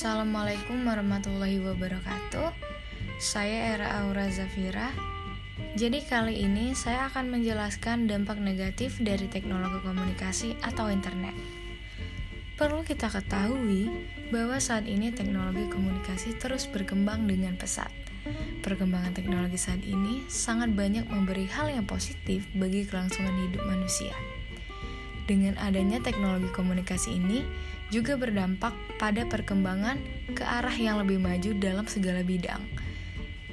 Assalamualaikum warahmatullahi wabarakatuh. Saya Era Aura Zafira. Jadi kali ini saya akan menjelaskan dampak negatif dari teknologi komunikasi atau internet. Perlu kita ketahui bahwa saat ini teknologi komunikasi terus berkembang dengan pesat. Perkembangan teknologi saat ini sangat banyak memberi hal yang positif bagi kelangsungan hidup manusia. Dengan adanya teknologi komunikasi ini juga berdampak pada perkembangan ke arah yang lebih maju dalam segala bidang,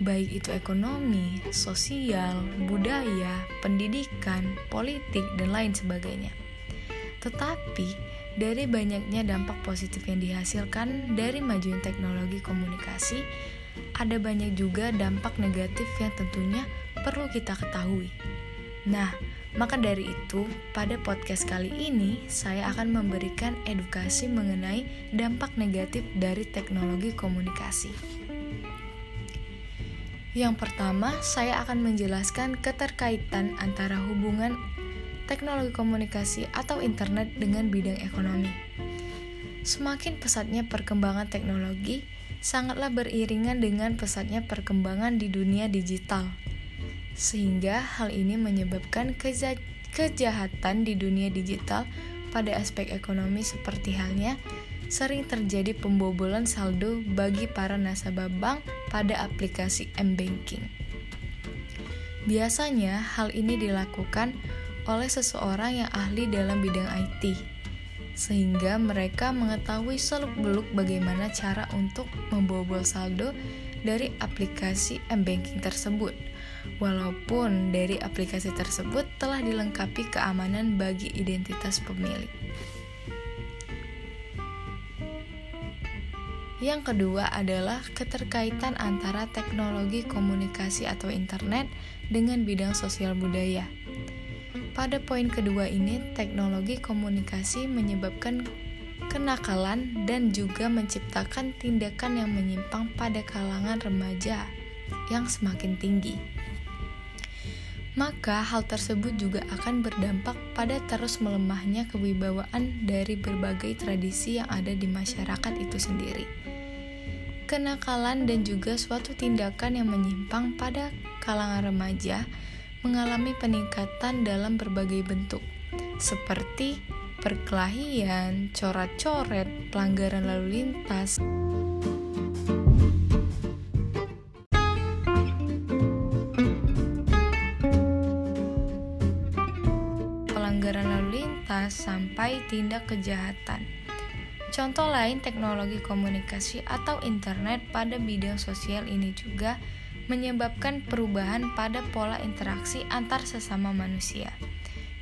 baik itu ekonomi, sosial, budaya, pendidikan, politik, dan lain sebagainya. Tetapi, dari banyaknya dampak positif yang dihasilkan dari majunya teknologi komunikasi, ada banyak juga dampak negatif yang tentunya perlu kita ketahui. Nah, maka dari itu, pada podcast kali ini saya akan memberikan edukasi mengenai dampak negatif dari teknologi komunikasi. Yang pertama, saya akan menjelaskan keterkaitan antara hubungan teknologi komunikasi atau internet dengan bidang ekonomi. Semakin pesatnya perkembangan teknologi, sangatlah beriringan dengan pesatnya perkembangan di dunia digital sehingga hal ini menyebabkan kejahatan di dunia digital pada aspek ekonomi seperti halnya sering terjadi pembobolan saldo bagi para nasabah bank pada aplikasi m-banking. Biasanya hal ini dilakukan oleh seseorang yang ahli dalam bidang IT, sehingga mereka mengetahui seluk-beluk bagaimana cara untuk membobol saldo dari aplikasi m-banking tersebut walaupun dari aplikasi tersebut telah dilengkapi keamanan bagi identitas pemilik. Yang kedua adalah keterkaitan antara teknologi komunikasi atau internet dengan bidang sosial budaya. Pada poin kedua ini, teknologi komunikasi menyebabkan kenakalan dan juga menciptakan tindakan yang menyimpang pada kalangan remaja yang semakin tinggi maka hal tersebut juga akan berdampak pada terus melemahnya kewibawaan dari berbagai tradisi yang ada di masyarakat itu sendiri. Kenakalan dan juga suatu tindakan yang menyimpang pada kalangan remaja mengalami peningkatan dalam berbagai bentuk, seperti perkelahian, coret-coret, pelanggaran lalu lintas, sampai tindak kejahatan. Contoh lain teknologi komunikasi atau internet pada bidang sosial ini juga menyebabkan perubahan pada pola interaksi antar sesama manusia.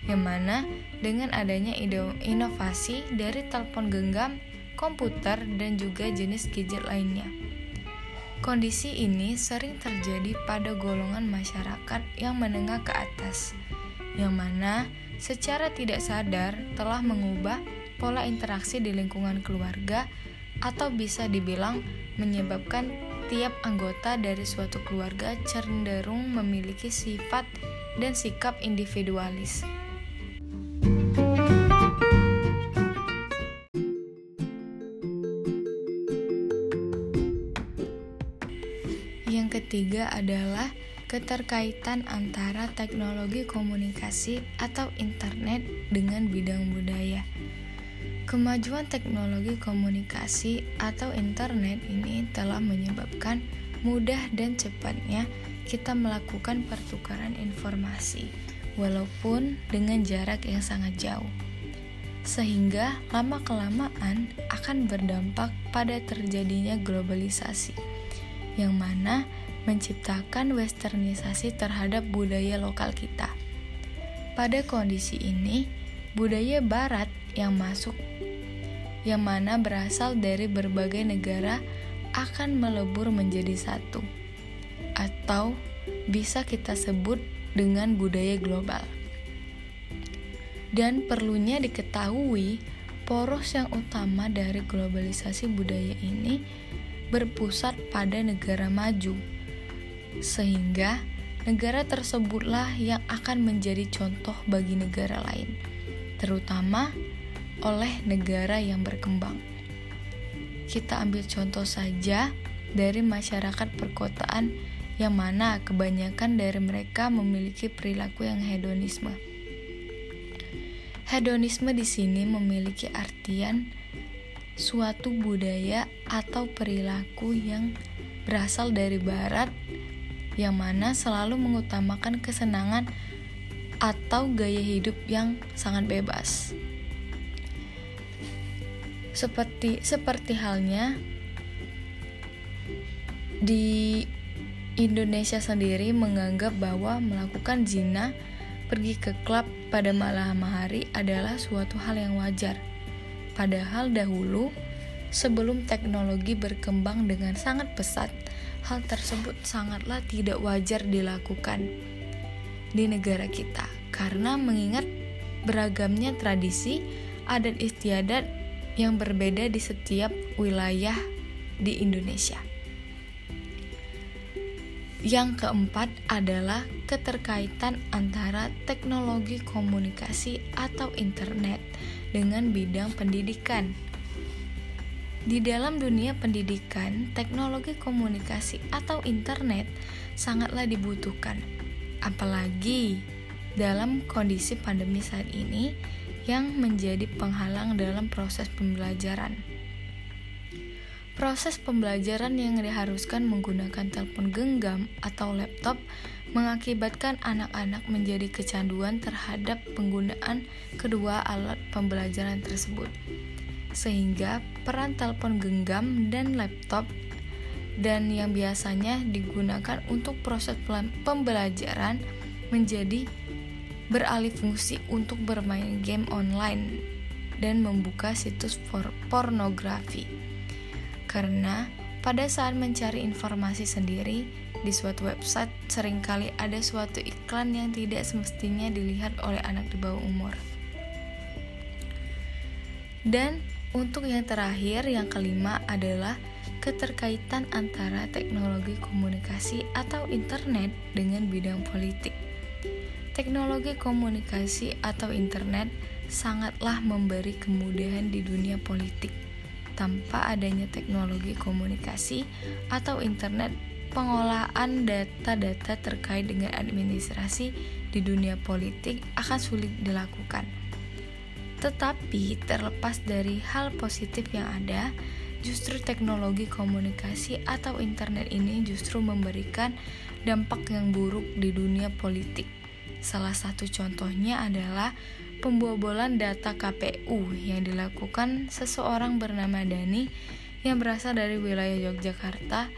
Yang mana dengan adanya inovasi dari telepon genggam, komputer, dan juga jenis gadget lainnya. Kondisi ini sering terjadi pada golongan masyarakat yang menengah ke atas, yang mana secara tidak sadar telah mengubah pola interaksi di lingkungan keluarga atau bisa dibilang menyebabkan tiap anggota dari suatu keluarga cenderung memiliki sifat dan sikap individualis. Ketiga adalah keterkaitan antara teknologi komunikasi atau internet dengan bidang budaya. Kemajuan teknologi komunikasi atau internet ini telah menyebabkan mudah dan cepatnya kita melakukan pertukaran informasi, walaupun dengan jarak yang sangat jauh, sehingga lama-kelamaan akan berdampak pada terjadinya globalisasi, yang mana menciptakan westernisasi terhadap budaya lokal kita. Pada kondisi ini, budaya barat yang masuk yang mana berasal dari berbagai negara akan melebur menjadi satu atau bisa kita sebut dengan budaya global. Dan perlunya diketahui poros yang utama dari globalisasi budaya ini berpusat pada negara maju sehingga negara tersebutlah yang akan menjadi contoh bagi negara lain, terutama oleh negara yang berkembang. Kita ambil contoh saja dari masyarakat perkotaan yang mana kebanyakan dari mereka memiliki perilaku yang hedonisme. Hedonisme di sini memiliki artian suatu budaya atau perilaku yang berasal dari barat yang mana selalu mengutamakan kesenangan atau gaya hidup yang sangat bebas. Seperti seperti halnya di Indonesia sendiri menganggap bahwa melakukan zina pergi ke klub pada malam hari adalah suatu hal yang wajar. Padahal dahulu sebelum teknologi berkembang dengan sangat pesat, hal tersebut sangatlah tidak wajar dilakukan di negara kita karena mengingat beragamnya tradisi, adat istiadat yang berbeda di setiap wilayah di Indonesia. Yang keempat adalah keterkaitan antara teknologi komunikasi atau internet dengan bidang pendidikan. Di dalam dunia pendidikan, teknologi komunikasi atau internet sangatlah dibutuhkan, apalagi dalam kondisi pandemi saat ini yang menjadi penghalang dalam proses pembelajaran. Proses pembelajaran yang diharuskan menggunakan telepon genggam atau laptop mengakibatkan anak-anak menjadi kecanduan terhadap penggunaan kedua alat pembelajaran tersebut. Sehingga peran telepon genggam dan laptop dan yang biasanya digunakan untuk proses pembelajaran menjadi beralih fungsi untuk bermain game online dan membuka situs pornografi karena pada saat mencari informasi sendiri di suatu website sering kali ada suatu iklan yang tidak semestinya dilihat oleh anak di bawah umur. Dan untuk yang terakhir, yang kelima adalah keterkaitan antara teknologi komunikasi atau internet dengan bidang politik. Teknologi komunikasi atau internet sangatlah memberi kemudahan di dunia politik tanpa adanya teknologi komunikasi atau internet, pengolahan data-data terkait dengan administrasi di dunia politik akan sulit dilakukan. Tetapi terlepas dari hal positif yang ada, justru teknologi komunikasi atau internet ini justru memberikan dampak yang buruk di dunia politik. Salah satu contohnya adalah pembobolan data KPU yang dilakukan seseorang bernama Dani yang berasal dari wilayah Yogyakarta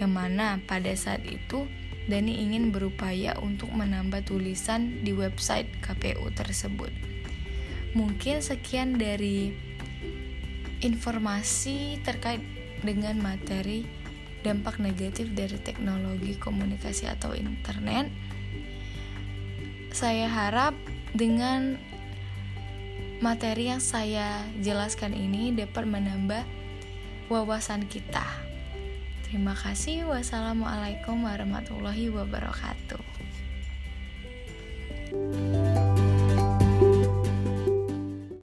yang mana pada saat itu Dani ingin berupaya untuk menambah tulisan di website KPU tersebut. Mungkin sekian dari informasi terkait dengan materi dampak negatif dari teknologi komunikasi atau internet. Saya harap dengan materi yang saya jelaskan ini dapat menambah wawasan kita. Terima kasih. Wassalamualaikum warahmatullahi wabarakatuh.